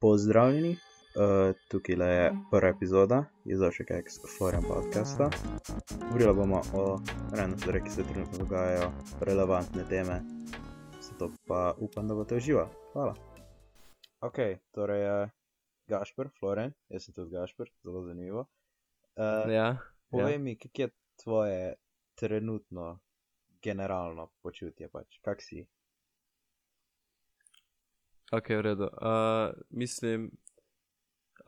Pozdravljeni, uh, tukaj je prva epizoda Izošek X Forum podcasta. Govorili bomo o random stvareh, ki se trenutno dogajajo, relevantne teme, zato pa upam, da bo to živo. Hvala. Ok, torej je Gašpr, Floren, jaz sem tudi Gašpr, zelo zanimivo. Uh, Ja, povej ja. mi, kak je tvoje trenutno generalno počutje, pač, kak si? Ok, v redu. Uh, mislim,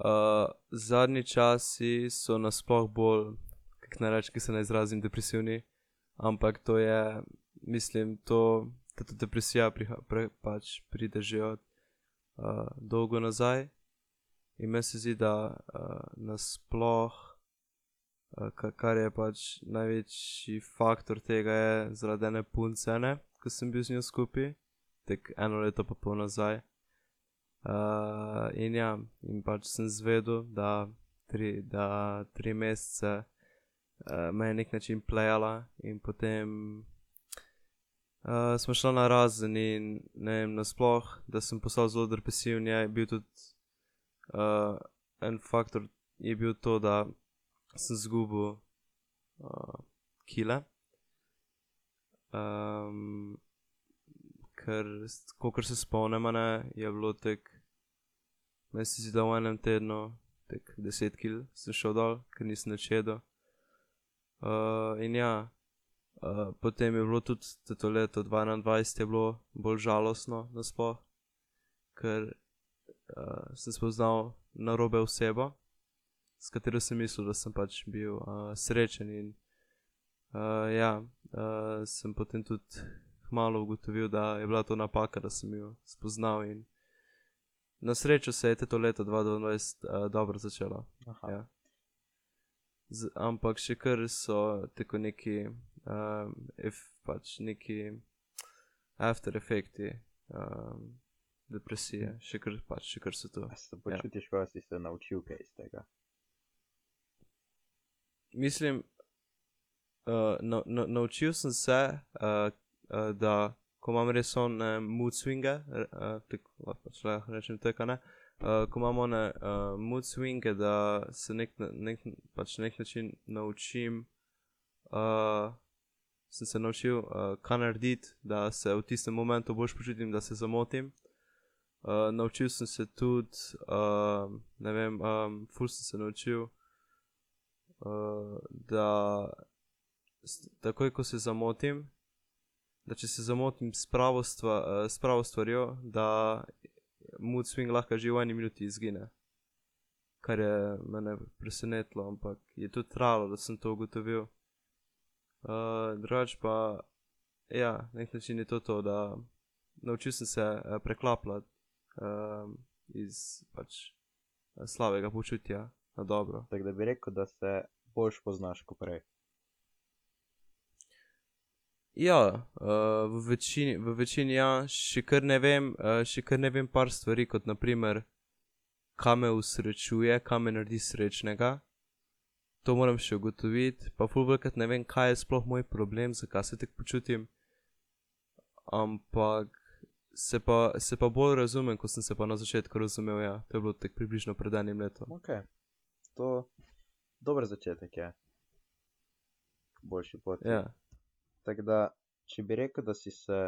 uh, zadnji časi so nasploh bolj, kako naj rečem, ki se ne izrazim, depresivni, ampak to je, mislim, to, da ta depresija priha, pre, pač pride že od uh, dolgo nazaj. In meni se zdi, da uh, nasploh, uh, ka- kar je pač največji faktor tega, je zaradi ene punce, ko sem bil z njo skupaj, tek eno leto pa pol nazaj. Uh, in ja, in pač sem zvedel, da tri, da tri mesece uh, me je nek način plejala, in potem uh, smo šli na razen, in ne vem, nasploh, da sem postal zelo depresiven, je bil tudi uh, en faktor, je bil to, da sem zgubil uh, kile. Um, ker, kot se spomnim, je bilo tek, meni se zdi, da v enem tednu, tek 10 kil sem šel dol, ker nisem več jedel. Uh, in ja, uh, potem je bilo tudi to leto 2021 je bilo bolj žalostno nasploh, ker uh, sem spoznal narobe osebo, s katero sem mislil, da sem pač bil uh, srečen in uh, ja, uh, sem potem tudi kmalo ugotovil, da je bila to napaka, da sem jo spoznal in na srečo se je to leto 2022 uh, dobro začelo. Aha. Ja. Z, ampak še kar so tako neki, um, ef, pač neki after efekti um, depresije, še kar, pač, še kar so. A se počutiš, kot da si se naučil kaj iz tega? Mislim, uh, na, na, naučil sem se, uh, uh, da ko imam res one mood swinge, uh, tako pač lahko rečem tega, ne. Uh, ko imamo one uh, mood swinge, da se nek, nek, pač nek način naučim, uh, sem se naučil, uh, kaj narediti, da se v tistem momentu boljš počutim, da se zamotim. Uh, naučil sem se tudi, uh, ne vem, um, ful sem se naučil, uh, da takoj, ko se zamotim, da če se zamotim s pravo, stva, uh, s pravo stvarjo, da mood swing lahko že v eni minuti izgine. Kar je mene presenetilo, ampak je tudi trajalo, da sem to ugotovil. Uh, drugač pa, ja, na nek način je to to, da naučil sem se uh, preklapljati um, iz pač eh, slabega počutja na dobro. Tako da bi rekel, da se boljš poznaš kot prej. Ja, uh, v, večini, v večini ja, še kar ne vem, uh, še kar ne vem par stvari, kot naprimer, kaj me usrečuje, kaj me naredi srečnega. To moram še ugotoviti, pa fulvekrat ne vem, kaj je sploh moj problem, zakaj se tako počutim. Ampak se pa, se pa bolj razumem, kot sem se pa na začetku razumel, ja, to je bilo tako približno pred enim letom. Ok, to dober začetek je. Boljši poti. Ja. Tako da, če bi rekel, da si se,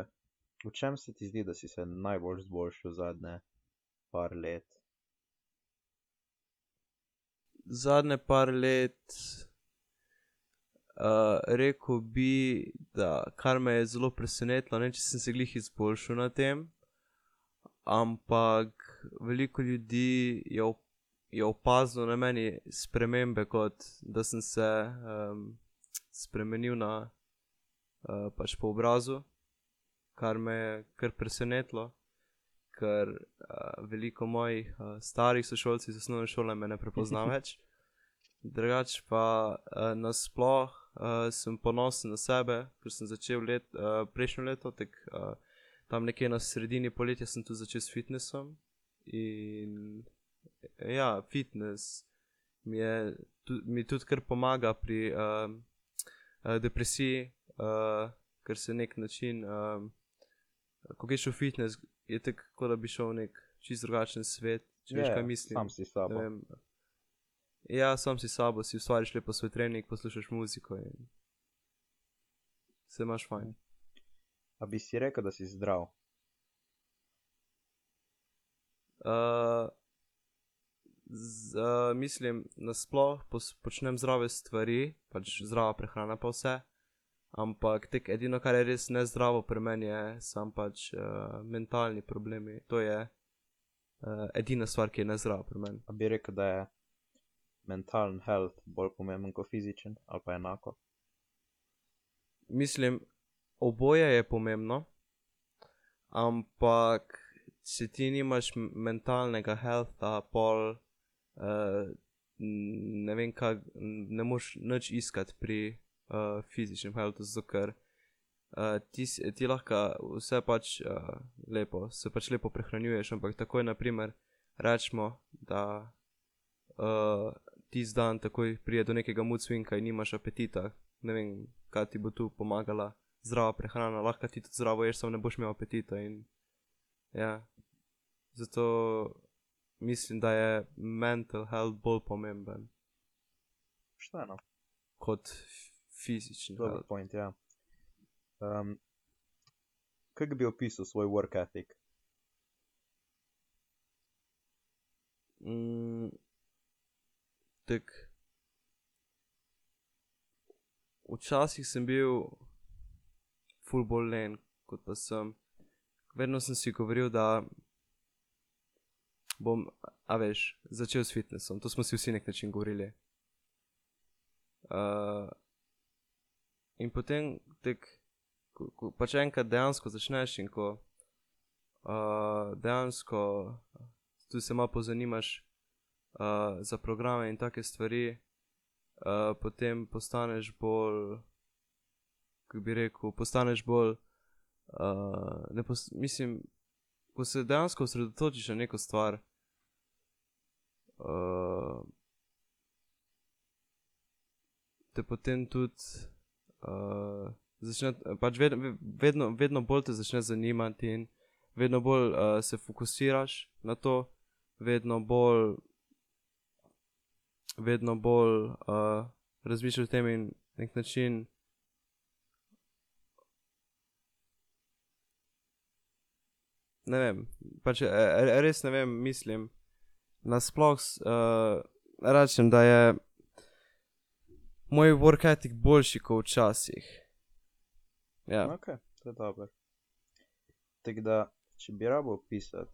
v čem se ti zdi, da si se najbolj zboljšal zadnje par let? zadnje par let, uh, rekel bi, da kar me je zelo presenetilo, ne če sem se glih izboljšal na tem, ampak veliko ljudi je, op je opazilo na meni spremembe, kot da sem se um, spremenil na pač po obrazu, kar me je kar presenetilo. Ker uh, veliko mojih uh, starih sošolcev iz osnovne šole me ne prepozna več. Drugač pa nasploh sem ponosen na sebe, ker sem začel let, uh, prejšnjo leto, tek, uh, tam nekje na sredini poletja sem tu začel s fitnessom. In ja, fitness mi, je, tu, mi tudi kar pomaga pri uh, uh, depresiji, uh, ker se nek način, uh, ko greš v fitness, je tako, da bi šel v nek čist drugačen svet, če veš, kaj mislim. Sam si sabo. vem. Ja, sam si sabo, si ustvariš lepo svoj trening, poslušaš muziko in se imaš fajn. A bi si rekel, da si zdrav? Uh, z, uh, mislim, nasploh pos, počnem zdrave stvari, pač zdrava prehrana pa vse. Ampak tek edino, kar je res nezdravo pri meni, je sam pač uh, mentalni problemi. To je uh, edina stvar, ki je nezdrava pri meni. A bi rekel, da je mentalen health bolj pomemben kot fizičen ali pa enako? Mislim, oboje je pomembno, ampak če ti nimaš mentalnega healtha, pol uh, ne vem, kaj, ne moš nič iskati pri uh, fizičnem healthu, zato ker uh, ti, ti lahko vse pač uh, lepo, se pač lepo prehranjuješ, ampak takoj, naprimer, rečemo, da uh, ti zdan takoj prije do nekega swinga in nimaš apetita, ne vem, kaj ti bo tu pomagala zdrava prehrana, lahko ti tudi zdravo ješ, samo ne boš imel apetita. In, ja. Zato mislim, da je mental health bolj pomemben Pošteno. kot fizični Dober health. point, ja. Um, kako bi opisal svoj work ethic? Mm, tak. Včasih sem bil ful bolj len, kot pa sem. Vedno sem si govoril, da bom, a veš, začel s fitnessom. To smo si vsi nek način govorili. Uh, in potem, tek, ko, ko pač enkrat dejansko začneš in ko uh, dejansko tudi se malo pozanimaš uh, za programe in take stvari, uh, potem postaneš bolj, kako bi rekel, postaneš bolj, uh, pos mislim, ko se dejansko osredotočiš na neko stvar, uh, te potem tudi uh, začne, pač vedno, vedno, vedno bolj te začne zanimati in vedno bolj uh, se fokusiraš na to, vedno bolj, vedno bolj uh, razmišljaš o tem in na nek način. Ne vem, pač res ne vem, mislim. Nasploh uh, rečem, da je moj work ethic boljši kot včasih. Ja. Ok, to je dobro. Tako da, če bi rabo opisati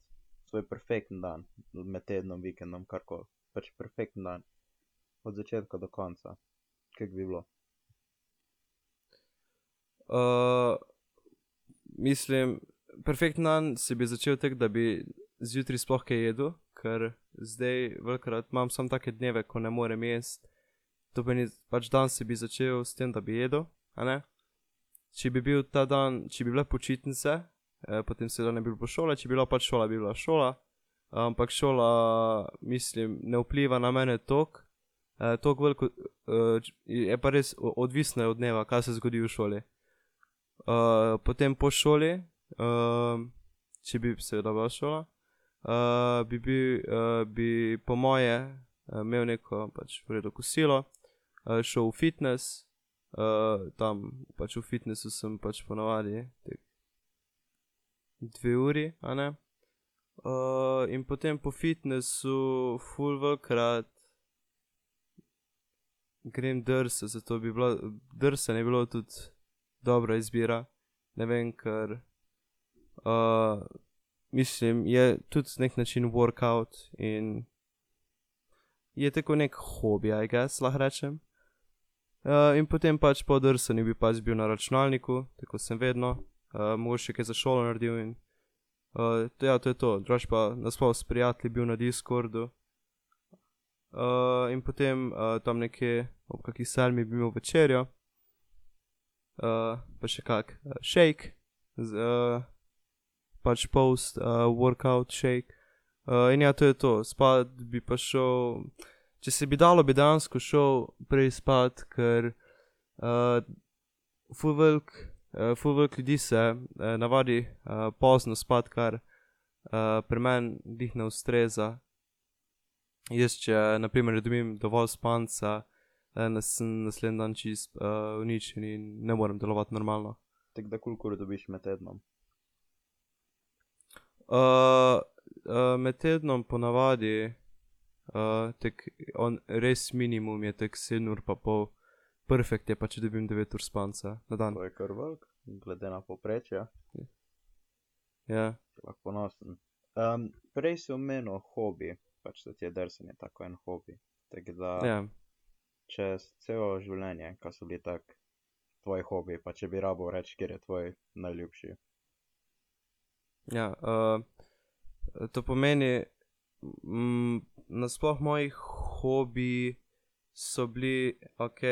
svoj perfekten dan, med tednom, vikendom, karkoli, pač perfekten dan, od začetka do konca, kako bi bilo? Uh, mislim, perfekten dan se bi začel tako, da bi zjutraj sploh kaj jedel, ker zdaj velikrat imam samo take dneve, ko ne morem jesti. To pomeni, pač dan se bi začel s tem, da bi jedel, a ne? Če bi bil ta dan, če bi bile počitnice, eh, potem seveda ne bi bilo šole, če bi bila pač šola, bi bila šola. Ampak šola, mislim, ne vpliva na mene tok. Eh, tok veliko, eh, je pa res odvisno od dneva, kaj se zgodi v šoli. Uh, potem po šoli, uh, če bi seveda bila šola, bi, bil, uh, bi po moje uh, imel neko pač v redu kosilo, uh, šel v fitness, uh, tam pač v fitnessu sem pač ponavadi tek dve uri, a ne. Uh, in potem po fitnessu, full velikrat grem drsa, zato bi bila drsanje bilo tudi dobra izbira. Ne vem, ker uh, mislim, je tudi nek način workout in je tako nek hobi, aj guess, lahko rečem. Uh, in potem pač po drsanju bi pač bil na računalniku, tako sem vedno, uh, mogoče kaj za šolo naredil in uh, to, ja, to je to, drugač pa nasploh s prijatelji bil na Discordu. Uh, in potem uh, tam nekje ob kakih sedmih bi imel večerjo, uh, pa še kak uh, shake, z, uh, pač post uh, workout shake. Uh, in ja, to je to, spat bi pa šel, če se bi dalo, bi dejansko šel prej spat, ker uh, full velik, uh, full velik ljudi se uh, navadi uh, pozno spat, kar uh, pri meni dih ne ustreza. jaz, če naprimer dobim dovolj spanca, eh, nas, sem naslednji dan čist uh, uničen in ne morem delovati normalno. Tako da koliko ur dobiš med tednom? Uh, med tednom ponavadi, uh, tek, on, res minimum je tek 7 ur pa pol, perfekt je pa, če dobim 9 ur spanca na dan. To je kar velik, glede na poprečje, Ja. lahko ponosen. Um, prej si omenil hobi, pač da ti je drsanje tako en hobi. Tako da Ja. čez celo življenje, kaj so bili tak tvoji hobi, pa če bi rabo reči, kjer je tvoj najljubši. Ja, uh, to pomeni, nasploh moji hobi so bili, ok,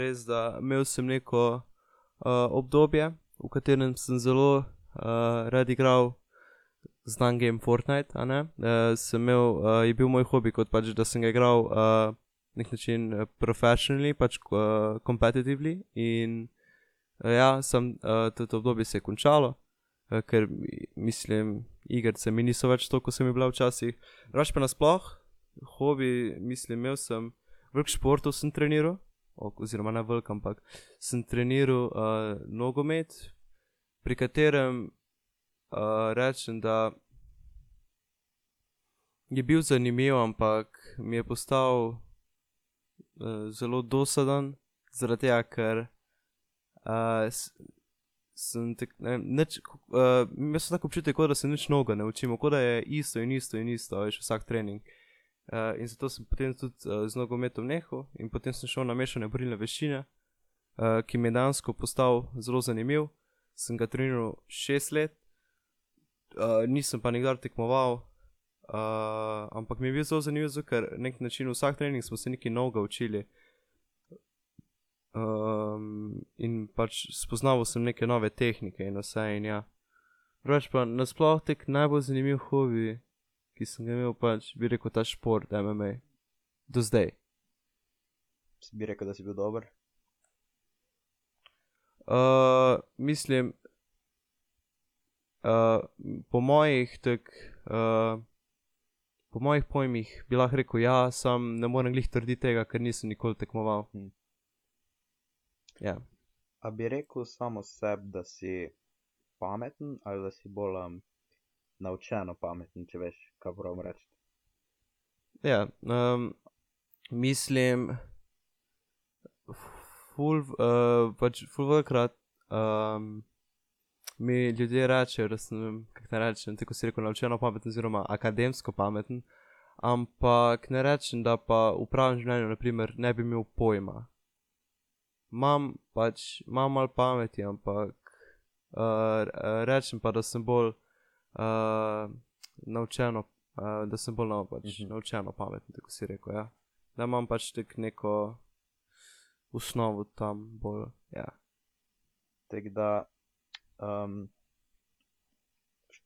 res da imel sem neko uh, obdobje, v katerem sem zelo uh, rad igral znan game Fortnite, a ne. Sem imel, uh, je bil moj hobi kot pač, da sem ga igral uh, nek način professionally, pač uh, competitively in uh, ja, sem, uh, to obdobje se je končalo. Uh, ker mi- mislim, igrice mi niso več to, kot sem jih bila včasih. Raš pa nasploh, hobi, mislim, imel sem veliko športov, sem treniral, oziroma ne veliko, ampak sem treniral uh, nogomet, pri katerem uh, rečem, da je bil zanimiv, ampak mi je postal uh, zelo dosaden, zaradi tega, ker uh, sem tek, ne, nič, uh, imel sem tako občutek, kot da se nič noga ne učimo, kot da je isto in isto in isto, veš, vsak trening. Uh, in zato sem potem tudi uh, z nogometom nehal in potem sem šel na mešane borilne veščine, uh, ki mi je dejansko postal zelo zanimiv. Sem ga treniral šest let, uh, nisem pa nikdar tekmoval, uh, ampak mi je bil zelo zanimiv, ker na nek način vsak trening smo se nekaj novega učili. Um, in pač spoznal sem neke nove tehnike in vse. In ja. Drugač pa nasploh tek najbolj zanimiv hobi, ki sem ga imel, pač bi rekel ta šport, MMA. Do zdaj. Si bi rekel, da si bil dober? Uh, mislim, uh, po mojih, tak, uh, po mojih pojmih bi lahko rekel, ja, sam ne morem glih trditi tega, ker nisem nikoli tekmoval. Hm. Ja. A bi rekel samo sebi, da si pameten ali da si bolj um, naučeno pameten, če veš, kaj pravim reči. Ja, um, mislim, ful, uh, pač ful velikrat um, mi ljudje rečejo, da sem, kako ne rečem, tako si rekel, naučeno pameten, oziroma akademsko pameten, ampak ne rečem, da pa v pravem življenju, naprimer, ne bi imel pojma. Imam pač, imam malo pameti, ampak uh, rečem pa, da sem bolj uh, naučeno uh, da sem bolj nov, pač Mhm. -huh. naučeno pameten, tako si rekel. Ja. Da imam pač tek neko osnovo tam bolj. Ja. Tako da, um,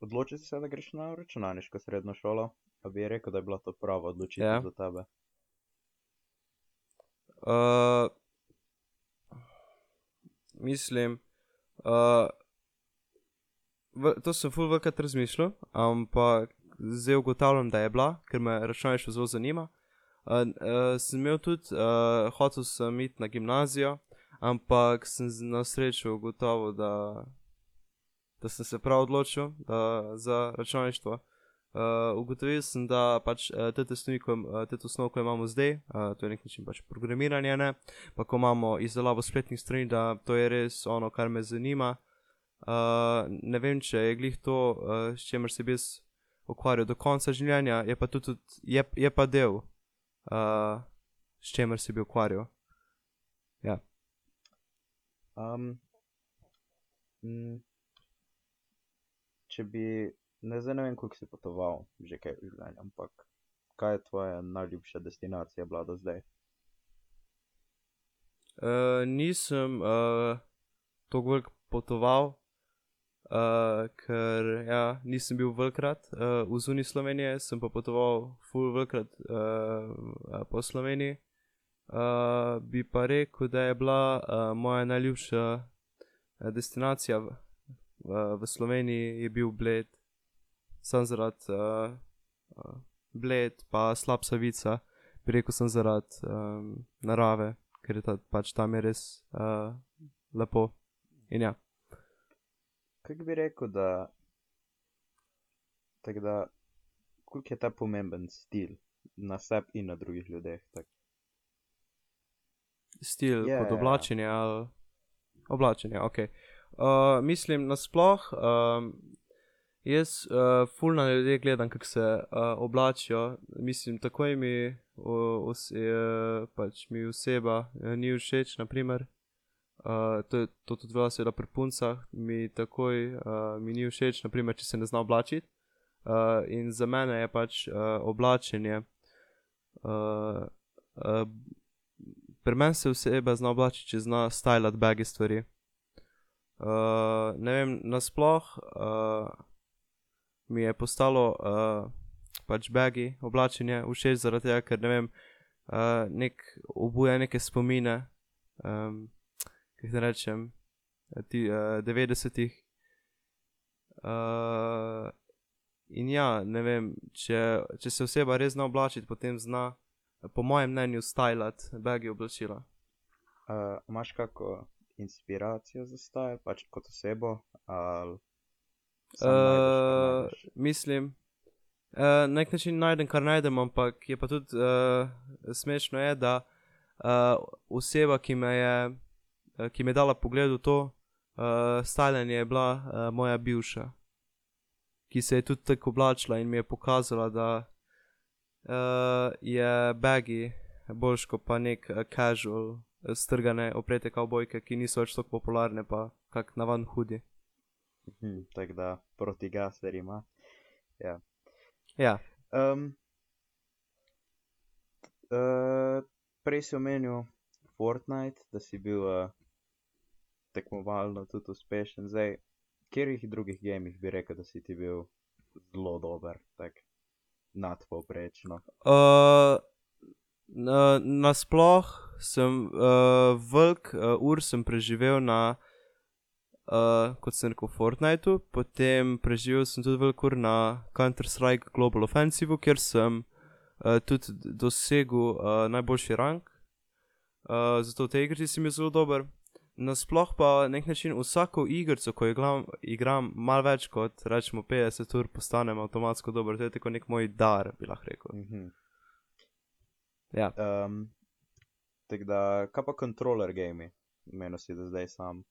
odločil si se, da greš na računalniško srednjo šolo, a bi rekel, da je bila to prava odločitev Ja. za tebe. Uh, mislim, uh, v, to sem full vekrat razmišljal, ampak zdaj ugotavljam, da je bila, ker me računalništvo zelo zanima. Uh, uh, sem imel tudi, uh, hotel sem iti na gimnazijo, ampak sem na srečo ugotovil, da, da sem se prav odločil da, za računalništvo. Uh, ugotovil sem, da pač uh, te te osnovi, ko imamo zdaj, uh, to je nek način pač programiranje, ne? pa ko imamo izdelavo spletnih strani, da to je res ono, kar me zanima. Uh, ne vem, če je glih to, uh, s čimer se bi jaz ukvarjal do konca življenja, je pa tudi, tudi je, je pa del, uh, s čimer se bi ukvarjal. Um, mm, če bi, ne, zdaj ne vem, koliko si potoval, že kaj v življenju, ampak kaj je tvoja najljubša destinacija bila do zdaj? Uh, nisem uh, tako veliko potoval, uh, ker ja, nisem bil velikrat uh, v zuni Slovenije, sem pa potoval full velikrat uh, po Sloveniji. Uh, bi pa rekel, da je bila uh, moja najljubša destinacija v, v, v Sloveniji, je bil Bled, sam zaradi uh, uh, bled, pa slab savica, bi rekel sem zaradi um, narave, ker je ta, pač tam je res uh, lepo. In ja, Kako bi rekel, da. Tako da, koliko je ta pomemben stil na sebi in na drugih ljudeh? Tak. stil Ja, yeah, kot ja. oblačenje ali oblačenje, ok. Uh, mislim, nasploh, um, jaz uh, ful na ljudi gledam, kako se uh, oblačijo. Mislim, takoj mi, uh, os, uh, pač mi oseba uh, ni všeč, naprimer. Uh, to, je- to tudi velja seveda pri puncah, mi takoj uh, mi ni všeč, naprimer, če se ne zna oblačiti. Uh, in za mene je pač uh, oblačenje. Uh, uh, pri meni se oseba zna oblačiti, če zna stylat bagi stvari. Uh, ne vem, nasploh uh, mi je postalo uh, pač bagi oblačenje všeč zaradi tega, ker ne vem, uh, nek obuja neke spomine, um, kako ne rečem, ti uh, 90-ih. Uh, in ja, ne vem, če, če se oseba res zna oblačiti, potem zna, po mojem mnenju, stylat bagi oblačila. Uh, Imáš kako inspiracijo za staj, pač kot osebo? Ali kar Uh, najdeš? mislim, uh, na nek način najdem, kar najdem, ampak je pa tudi uh, smešno, je, da uh, oseba, ki me je, uh, ki me je dala pogled v to uh, stajanje, je bila uh, moja bivša, ki se je tudi tako oblačila in mi je pokazala, da uh, je bagi boljš kot pa nek uh, casual, strgane, oprete kavbojke, ki niso več tako popularne, pa kak navan hudi. Hm, tako da proti gasverima. Ja. Um, uh, prej si omenil Fortnite, da si bil uh, tekmovalno tudi uspešen. Zdaj, katerih drugih gamih bi rekel, da si ti bil zelo dober, tako nadpovprečno? Uh, na, nasploh sem uh, velik uh, ur sem preživel na, uh, kot sem rekel, Fortniteu, potem preživel sem tudi velik ur na Counter-Strike Global Offensive, kjer sem uh, tudi dosegel uh, najboljši rank. Uh, zato v tej igri sem bil zelo dober. Nasploh pa na nek način vsako igrico, ko igram, igram malo več kot rečemo 50 ur, postanem avtomatsko dober. To je tako nek moj dar, bi lahko rekel. Mhm. Ja. Um, tako da, kaj pa kontroler gami? Menil si, da zdaj sam.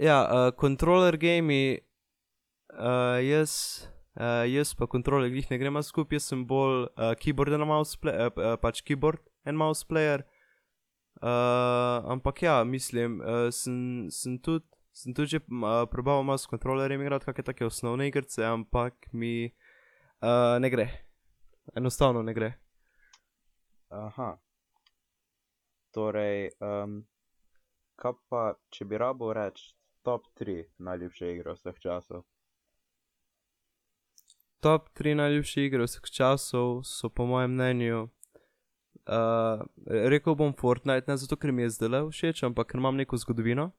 Ja, uh, kontroler gami, uh, jaz, uh, jaz pa kontroler jih ne gremo skupaj, jaz sem bolj uh, keyboard and mouse, play, uh, uh, pač keyboard and mouse player. Uh, ampak ja, mislim, uh, sem, sem tudi. Sem tudi že uh, probal malo s kontrolerjem igrati, kakšne take osnovne igrice, ampak mi uh, ne gre. Enostavno ne gre. Aha. Torej, um, kaj pa, če bi rabo reči top 3 najljubše igre vseh časov? Top 3 najljubše igre vseh časov so po mojem mnenju. Uh, rekel bom Fortnite, ne zato, ker mi je zdaj všeč, ampak ker imam neko zgodovino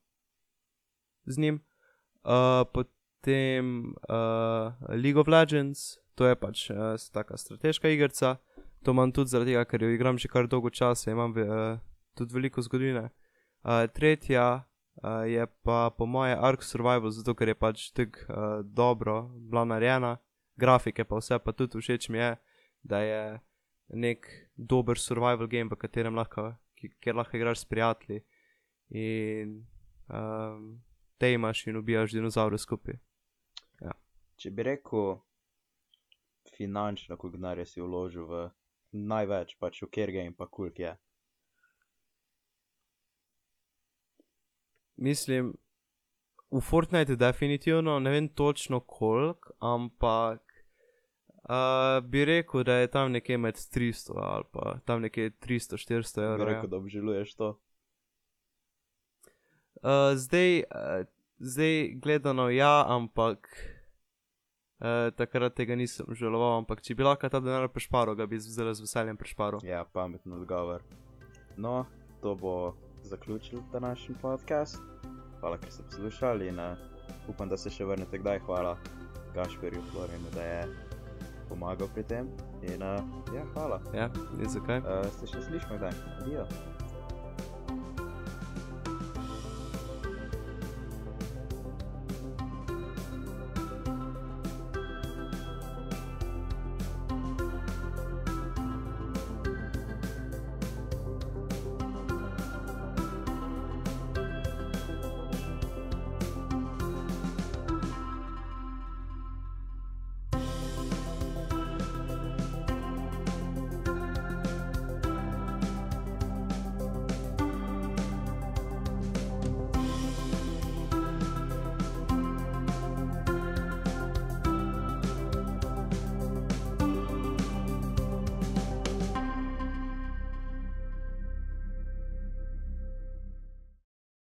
z njim. Uh, potem uh, League of Legends, to je pač uh, taka strateška igrica. To imam tudi zaradi tega, ker jo igram že kar dolgo časa, imam uh, tudi veliko zgodovine. Uh, tretja je pa po moje Ark Survival, zato ker je pač tako uh, dobro bila narejena, grafike pa vse, pa tudi všeč mi je, da je nek dober survival game, v katerem lahko, kjer lahko igraš s prijatelji in um, te imaš in ubijaš dinozaure skupaj. Če bi rekel finančno, koliko denarja si vložil v največ, pač v kjer game, pa koliko je. Mislim, v Fortnite definitivno ne vem točno koliko, ampak uh, bi rekel, da je tam nekje med 300 ali pa tam nekje 300-400 Bi evrov. ja. rekel, da obžaluješ to. Uh, zdaj, uh, zdaj gledano, ja, ampak uh, takrat tega nisem želoval. Ampak če bi lahko ta denar prešparil, ga bi zelo z veseljem prešparil. Ja, pameten odgovor. No, to bo zaključil današnji podcast. Hvala, ker ste poslušali in uh, upam, da se še vrnete kdaj. Hvala Gašperju Florinu, da je pomagal pri tem. In uh, ja, hvala. Ja, in zakaj? Uh, se še slišimo kdaj. Adijo.